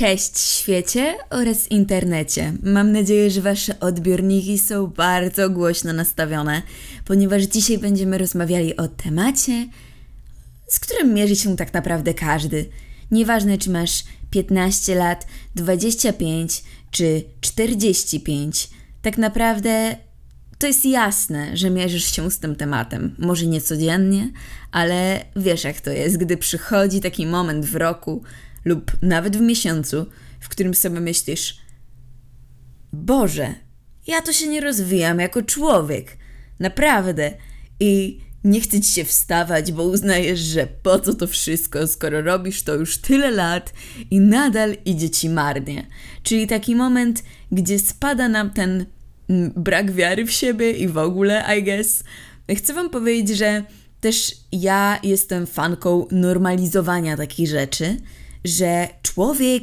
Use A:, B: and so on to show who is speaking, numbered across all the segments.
A: Cześć świecie oraz internecie. Mam nadzieję, że Wasze odbiorniki są bardzo głośno nastawione, ponieważ dzisiaj będziemy rozmawiali o temacie, z którym mierzy się tak naprawdę każdy. Nieważne, czy masz 15 lat, 25 czy 45, tak naprawdę to jest jasne, że mierzysz się z tym tematem. Może nie codziennie, ale wiesz jak to jest, gdy przychodzi taki moment w roku lub nawet w miesiącu, w którym sobie myślisz: Boże, ja to się nie rozwijam jako człowiek. Naprawdę. I nie chce ci się wstawać, bo uznajesz, że po co to wszystko, skoro robisz to już tyle lat i nadal idzie ci marnie. Czyli taki moment, gdzie spada nam ten mm, brak wiary w siebie i w ogóle, I guess. Chcę Wam powiedzieć, że też ja jestem fanką normalizowania takich rzeczy, że człowiek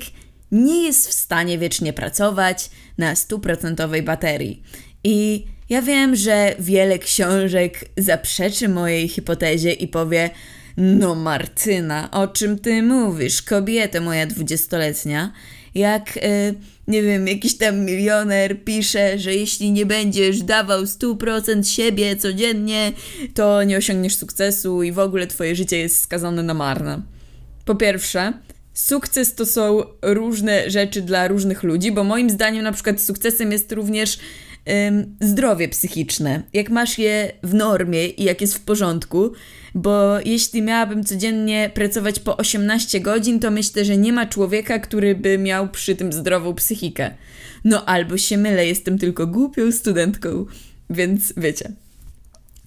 A: nie jest w stanie wiecznie pracować na stuprocentowej baterii. I ja wiem, że wiele książek zaprzeczy mojej hipotezie i powie: No, Martyna, o czym ty mówisz, kobieta moja dwudziestoletnia? Jak, e, nie wiem, jakiś tam milioner pisze, że jeśli nie będziesz dawał 100% siebie codziennie, to nie osiągniesz sukcesu i w ogóle twoje życie jest skazane na marne. Po pierwsze, sukces to są różne rzeczy dla różnych ludzi, bo moim zdaniem na przykład sukcesem jest również zdrowie psychiczne. Jak masz je w normie i jak jest w porządku, bo jeśli miałabym codziennie pracować po 18 godzin, to myślę, że nie ma człowieka, który by miał przy tym zdrową psychikę. No albo się mylę, jestem tylko głupią studentką, więc wiecie.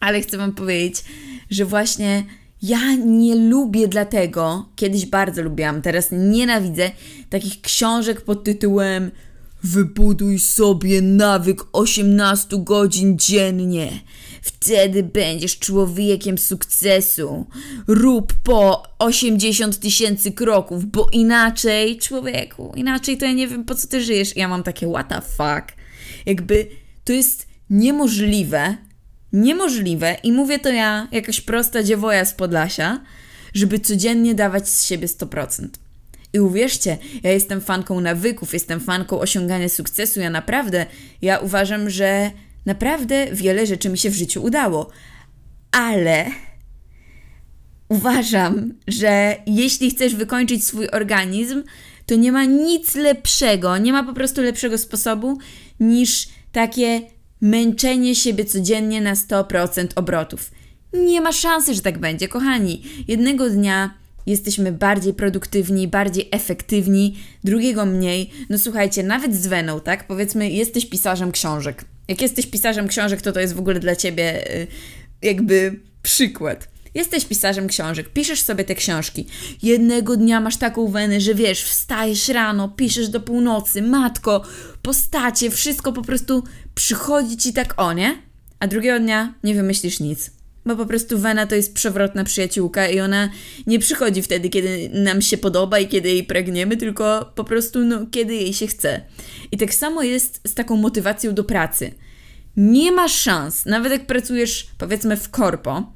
A: Ale chcę Wam powiedzieć, że właśnie ja nie lubię dlatego, kiedyś bardzo lubiłam, teraz nienawidzę takich książek pod tytułem Wybuduj sobie nawyk 18 godzin dziennie. Wtedy będziesz człowiekiem sukcesu. Rób po 80 tysięcy kroków, bo inaczej, człowieku, inaczej to ja nie wiem po co ty żyjesz. Ja mam takie what the fuck. Jakby to jest niemożliwe, niemożliwe i mówię to ja, jakaś prosta dziewoja z Podlasia, żeby codziennie dawać z siebie 100%. I uwierzcie, ja jestem fanką nawyków, jestem fanką osiągania sukcesu. Ja naprawdę, ja uważam, że naprawdę wiele rzeczy mi się w życiu udało. Ale uważam, że jeśli chcesz wykończyć swój organizm, to nie ma nic lepszego, nie ma po prostu lepszego sposobu niż takie męczenie siebie codziennie na 100% obrotów. Nie ma szansy, że tak będzie, kochani. Jednego dnia jesteśmy bardziej produktywni, bardziej efektywni, drugiego mniej. No słuchajcie, nawet z Weną, tak? Powiedzmy, jesteś pisarzem książek. Jak jesteś pisarzem książek, to to jest w ogóle dla ciebie y, jakby przykład. Jesteś pisarzem książek, piszesz sobie te książki. Jednego dnia masz taką wenę, że wiesz, wstajesz rano, piszesz do północy, matko, postacie, wszystko po prostu przychodzi ci tak o, nie? A drugiego dnia nie wymyślisz nic. Bo po prostu Wena to jest przewrotna przyjaciółka i ona nie przychodzi wtedy, kiedy nam się podoba i kiedy jej pragniemy, tylko po prostu no, kiedy jej się chce. I tak samo jest z taką motywacją do pracy. Nie ma szans, nawet jak pracujesz powiedzmy w korpo,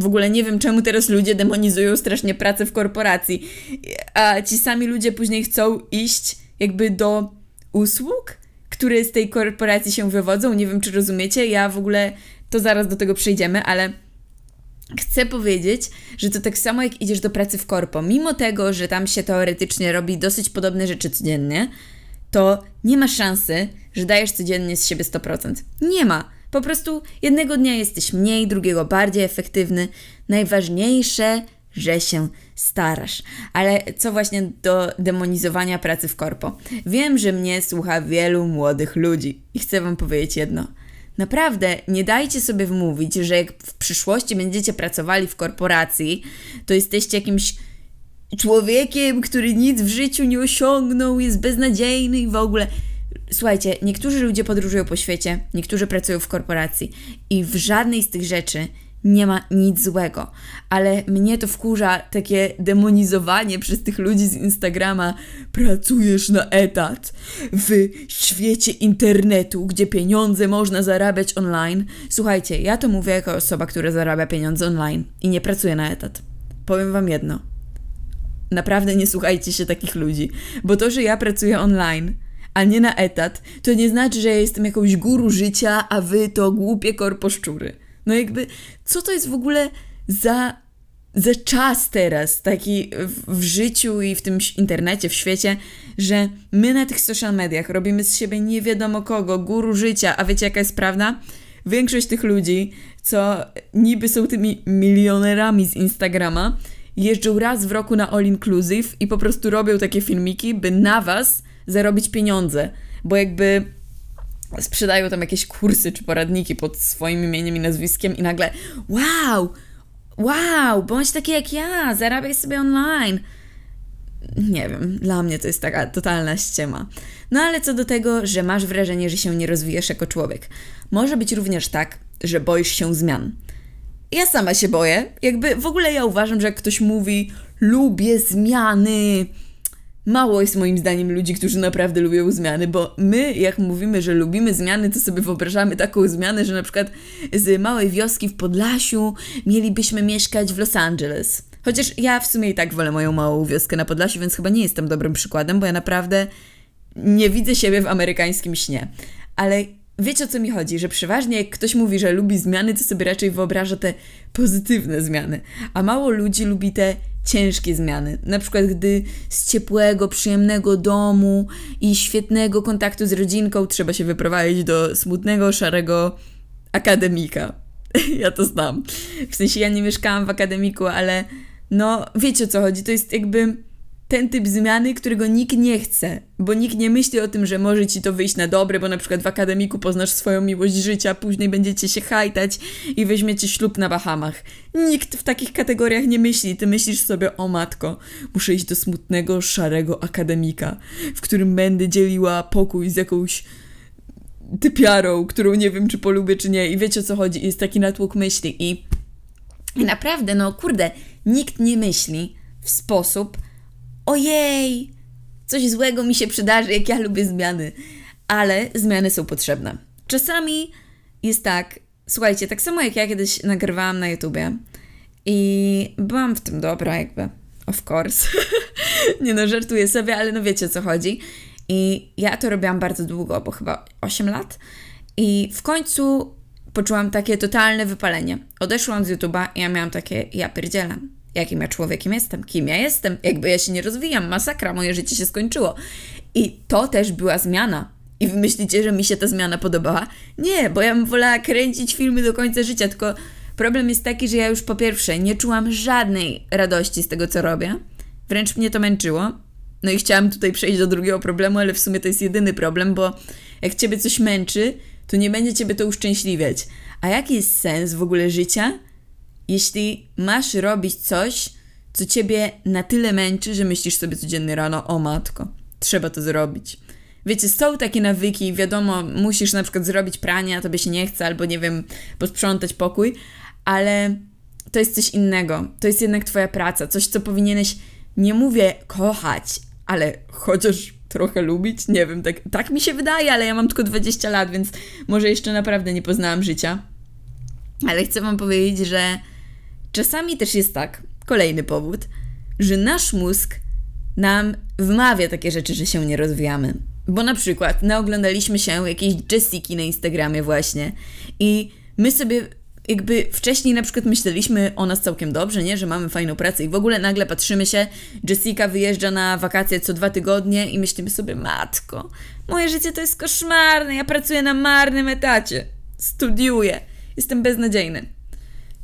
A: w ogóle nie wiem, czemu teraz ludzie demonizują strasznie pracę w korporacji, a ci sami ludzie później chcą iść jakby do usług, które z tej korporacji się wywodzą. Nie wiem, czy rozumiecie. Ja w ogóle to zaraz do tego przejdziemy, ale chcę powiedzieć, że to tak samo jak idziesz do pracy w korpo, mimo tego, że tam się teoretycznie robi dosyć podobne rzeczy codziennie, to nie ma szansy, że dajesz codziennie z siebie 100%. Nie ma. Po prostu jednego dnia jesteś mniej, drugiego bardziej efektywny. Najważniejsze, że się starasz. Ale co właśnie do demonizowania pracy w korpo? Wiem, że mnie słucha wielu młodych ludzi i chcę Wam powiedzieć jedno. Naprawdę nie dajcie sobie wmówić, że jak w przyszłości będziecie pracowali w korporacji, to jesteście jakimś człowiekiem, który nic w życiu nie osiągnął, jest beznadziejny i w ogóle. Słuchajcie, niektórzy ludzie podróżują po świecie, niektórzy pracują w korporacji i w żadnej z tych rzeczy nie ma nic złego, ale mnie to wkurza takie demonizowanie przez tych ludzi z Instagrama. Pracujesz na etat w świecie internetu, gdzie pieniądze można zarabiać online. Słuchajcie, ja to mówię jako osoba, która zarabia pieniądze online i nie pracuje na etat. Powiem Wam jedno. naprawdę nie słuchajcie się takich ludzi, bo to, że ja pracuję online, a nie na etat, to nie znaczy, że ja jestem jakąś guru życia, a wy to głupie korposzczury. No jakby, co to jest w ogóle za, za czas teraz, taki w, w życiu i w tym internecie, w świecie, że my na tych social mediach robimy z siebie nie wiadomo kogo, guru życia, a wiecie jaka jest prawda? Większość tych ludzi, co niby są tymi milionerami z Instagrama, jeżdżą raz w roku na all inclusive i po prostu robią takie filmiki, by na was zarobić pieniądze, bo jakby sprzedają tam jakieś kursy czy poradniki pod swoim imieniem i nazwiskiem i nagle wow, wow, bądź taki jak ja, zarabiaj sobie online. Nie wiem, dla mnie to jest taka totalna ściema. No ale co do tego, że masz wrażenie, że się nie rozwijasz jako człowiek. Może być również tak, że boisz się zmian. Ja sama się boję. Jakby w ogóle ja uważam, że jak ktoś mówi lubię zmiany, Mało jest moim zdaniem ludzi, którzy naprawdę lubią zmiany, bo my, jak mówimy, że lubimy zmiany, to sobie wyobrażamy taką zmianę, że na przykład z małej wioski w Podlasiu mielibyśmy mieszkać w Los Angeles. Chociaż ja w sumie i tak wolę moją małą wioskę na Podlasiu, więc chyba nie jestem dobrym przykładem, bo ja naprawdę nie widzę siebie w amerykańskim śnie. Ale wiecie o co mi chodzi, że przeważnie jak ktoś mówi, że lubi zmiany, to sobie raczej wyobraża te pozytywne zmiany, a mało ludzi lubi te ciężkie zmiany. Na przykład, gdy z ciepłego, przyjemnego domu i świetnego kontaktu z rodzinką trzeba się wyprowadzić do smutnego, szarego akademika. ja to znam. W sensie ja nie mieszkałam w akademiku, ale no wiecie o co chodzi. To jest jakby ten typ zmiany, którego nikt nie chce, bo nikt nie myśli o tym, że może ci to wyjść na dobre, bo na przykład w akademiku poznasz swoją miłość życia, później będziecie się hajtać i weźmiecie ślub na Bahamach. Nikt w takich kategoriach nie myśli. Ty myślisz sobie, o matko, muszę iść do smutnego, szarego akademika, w którym będę dzieliła pokój z jakąś typiarą, którą nie wiem, czy polubię, czy nie. I wiecie o co chodzi. Jest taki natłok myśli. I, i naprawdę, no kurde, nikt nie myśli w sposób, ojej, coś złego mi się przydarzy, jak ja lubię zmiany. Ale zmiany są potrzebne. Czasami jest tak, słuchajcie, tak samo jak ja kiedyś nagrywałam na YouTubie i byłam w tym dobra, jakby, of course. Nie no, żartuję sobie, ale no wiecie o co chodzi. I ja to robiłam bardzo długo, bo chyba 8 lat. I w końcu poczułam takie totalne wypalenie. Odeszłam z YouTube'a i ja miałam takie, ja pierdzielam jakim ja człowiekiem jestem, kim ja jestem, jakby ja się nie rozwijam, masakra, moje życie się skończyło. I to też była zmiana. I wy myślicie, że mi się ta zmiana podobała? Nie, bo ja bym wolała kręcić filmy do końca życia, tylko problem jest taki, że ja już po pierwsze nie czułam żadnej radości z tego, co robię. Wręcz mnie to męczyło. No i chciałam tutaj przejść do drugiego problemu, ale w sumie to jest jedyny problem, bo jak ciebie coś męczy, to nie będzie ciebie to uszczęśliwiać. A jaki jest sens w ogóle życia, jeśli masz robić coś, co ciebie na tyle męczy, że myślisz sobie codziennie rano, o matko, trzeba to zrobić. Wiecie, są takie nawyki, wiadomo, musisz na przykład zrobić pranie, a tobie się nie chce, albo nie wiem, posprzątać pokój, ale to jest coś innego. To jest jednak twoja praca, coś, co powinieneś, nie mówię kochać, ale chociaż trochę lubić, nie wiem, tak, tak mi się wydaje, ale ja mam tylko 20 lat, więc może jeszcze naprawdę nie poznałam życia. Ale chcę Wam powiedzieć, że Czasami też jest tak, kolejny powód, że nasz mózg nam wmawia takie rzeczy, że się nie rozwijamy. Bo na przykład naoglądaliśmy się jakiejś Jessiki na Instagramie właśnie i my sobie jakby wcześniej na przykład myśleliśmy o nas całkiem dobrze, nie? Że mamy fajną pracę i w ogóle nagle patrzymy się, Jessica wyjeżdża na wakacje co dwa tygodnie i myślimy sobie, matko, moje życie to jest koszmarne, ja pracuję na marnym etacie, studiuję, jestem beznadziejny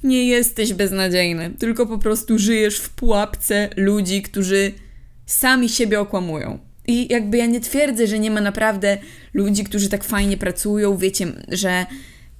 A: nie jesteś beznadziejny, tylko po prostu żyjesz w pułapce ludzi, którzy sami siebie okłamują. I jakby ja nie twierdzę, że nie ma naprawdę ludzi, którzy tak fajnie pracują, wiecie, że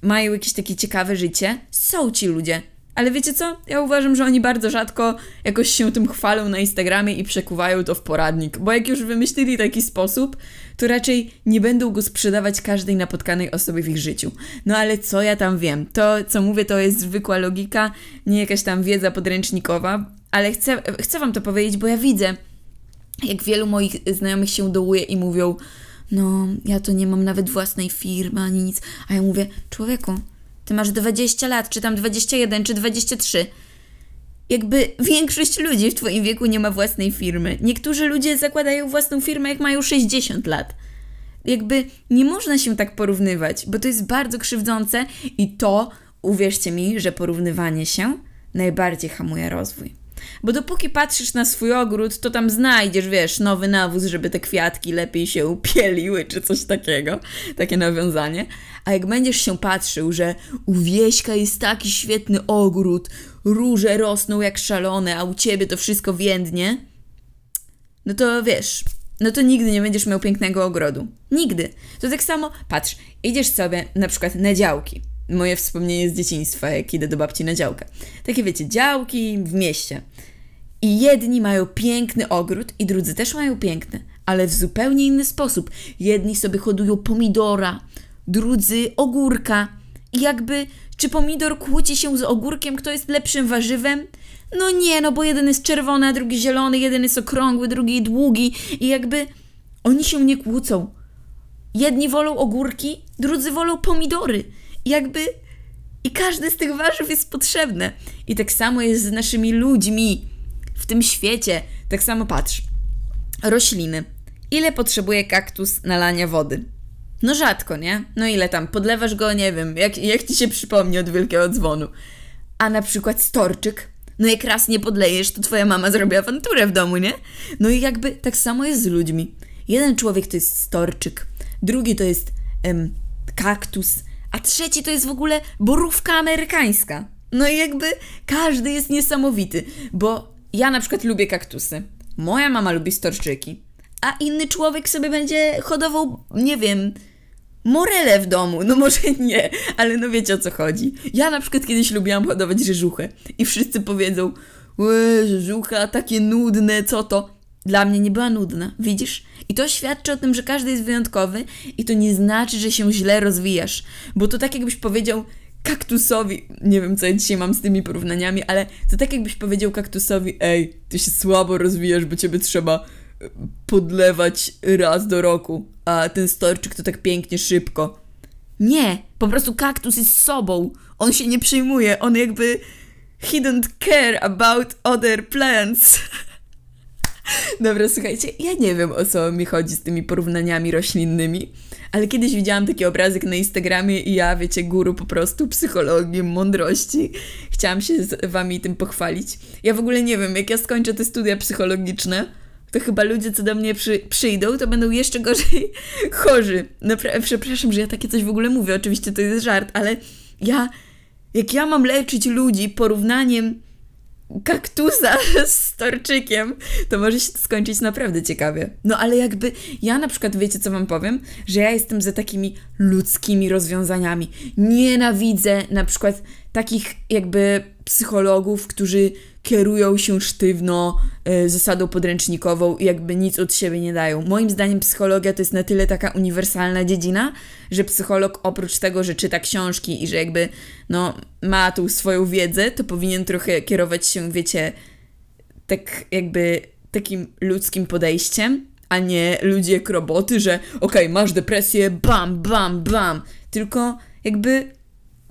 A: mają jakieś takie ciekawe życie. Są ci ludzie, ale wiecie co? Ja uważam, że oni bardzo rzadko jakoś się tym chwalą na Instagramie i przekuwają to w poradnik, bo jak już wymyślili taki sposób, to raczej nie będą go sprzedawać każdej napotkanej osobie w ich życiu. No ale co ja tam wiem? To, co mówię, to jest zwykła logika, nie jakaś tam wiedza podręcznikowa, ale chcę, chcę wam to powiedzieć, bo ja widzę, jak wielu moich znajomych się dołuje i mówią, no, ja to nie mam nawet własnej firmy ani nic, a ja mówię, człowieku, ty masz 20 lat, czy tam 21, czy 23. jakby większość ludzi w Twoim wieku nie ma własnej firmy. Niektórzy ludzie zakładają własną firmę, jak mają 60 lat. Jakby nie można się tak porównywać, bo to jest bardzo krzywdzące i to, uwierzcie mi, że porównywanie się najbardziej hamuje rozwój. Bo dopóki patrzysz na swój ogród, to tam znajdziesz, wiesz, nowy nawóz, żeby te kwiatki lepiej się pieliły, czy coś takiego. Takie nawiązanie. A jak będziesz się patrzył, że u Wieśka jest taki świetny ogród, róże rosną jak szalone, a u ciebie to wszystko więdnie, no to wiesz, no to nigdy nie będziesz miał pięknego ogrodu. Nigdy. To tak samo, patrz, idziesz sobie na przykład na działki. Moje wspomnienie z dzieciństwa, jak idę do babci na działkę. Takie wiecie, działki w mieście. I jedni mają piękny ogród, i drudzy też mają piękny, ale w zupełnie inny sposób. Jedni sobie hodują pomidora, drudzy ogórka. I jakby, czy pomidor kłóci się z ogórkiem, kto jest lepszym warzywem? No nie, no bo jeden jest czerwony, a drugi zielony, jeden jest okrągły, drugi długi i jakby oni się nie kłócą. Jedni wolą ogórki, drudzy wolą pomidory. Jakby i każdy z tych warzyw jest potrzebne. I tak samo jest z naszymi ludźmi w tym świecie. Tak samo patrz. Rośliny. Ile potrzebuje kaktus nalania wody? No rzadko, nie? No ile tam? Podlewasz go, nie wiem, jak, jak ci się przypomni od wielkiego dzwonu. A na przykład storczyk no jak raz nie podlejesz, to twoja mama zrobi awanturę w domu, nie? No i jakby tak samo jest z ludźmi. Jeden człowiek to jest storczyk, drugi to jest em, kaktus, a trzeci to jest w ogóle borówka amerykańska. No i jakby każdy jest niesamowity, bo ja na przykład lubię kaktusy, moja mama lubi storczyki, a inny człowiek sobie będzie hodował, nie wiem, morele w domu. No może nie, ale no wiecie o co chodzi. Ja na przykład kiedyś lubiłam hodować rzeżuchę i wszyscy powiedzą rzeżucha, takie nudne, co to? Dla mnie nie była nudna, widzisz? I to świadczy o tym, że każdy jest wyjątkowy i to nie znaczy, że się źle rozwijasz. Bo to tak jakbyś powiedział kaktusowi, nie wiem co ja dzisiaj mam z tymi porównaniami, ale to tak jakbyś powiedział kaktusowi, ej, ty się słabo rozwijasz, bo ciebie trzeba podlewać raz do roku, a ten storczyk to tak pięknie szybko. Nie, po prostu kaktus jest sobą. On się nie przyjmuje, on jakby he don't care about other plants. Dobra, słuchajcie, ja nie wiem o co mi chodzi z tymi porównaniami roślinnymi, ale kiedyś widziałam taki obrazek na Instagramie i ja, wiecie, guru po prostu psychologii, mądrości. Chciałam się z wami tym pochwalić. Ja w ogóle nie wiem, jak ja skończę te studia psychologiczne, to chyba ludzie, co do mnie przy, przyjdą, to będą jeszcze gorzej chorzy. Napra- przepraszam, że ja takie coś w ogóle mówię, oczywiście to jest żart, ale ja, jak ja mam leczyć ludzi porównaniem kaktusa z storczykiem, to może się to skończyć naprawdę ciekawie. No ale jakby ja na przykład, wiecie co wam powiem? Że ja jestem za takimi ludzkimi rozwiązaniami. Nienawidzę na przykład takich jakby psychologów, którzy kierują się sztywno y, zasadą podręcznikową i jakby nic od siebie nie dają. Moim zdaniem psychologia to jest na tyle taka uniwersalna dziedzina, że psycholog oprócz tego, że czyta książki i że jakby no, ma tą swoją wiedzę, to powinien trochę kierować się, wiecie, tak jakby takim ludzkim podejściem, a nie ludzie jak roboty, że okej, okay, masz depresję, bam, bam, bam. Tylko jakby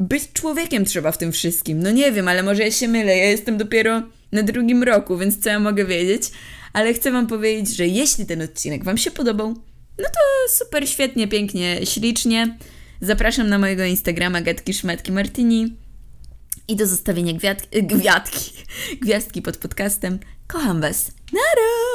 A: być człowiekiem trzeba w tym wszystkim. No nie wiem, ale może ja się mylę. Ja jestem dopiero na drugim roku, więc co ja mogę wiedzieć? Ale chcę Wam powiedzieć, że jeśli ten odcinek Wam się podobał, no to super, świetnie, pięknie, ślicznie. Zapraszam na mojego Instagrama Gatki Szmetki Martini i do zostawienia gwiazdki, gwiazdki, gwiazdki pod podcastem. Kocham Was. Nara!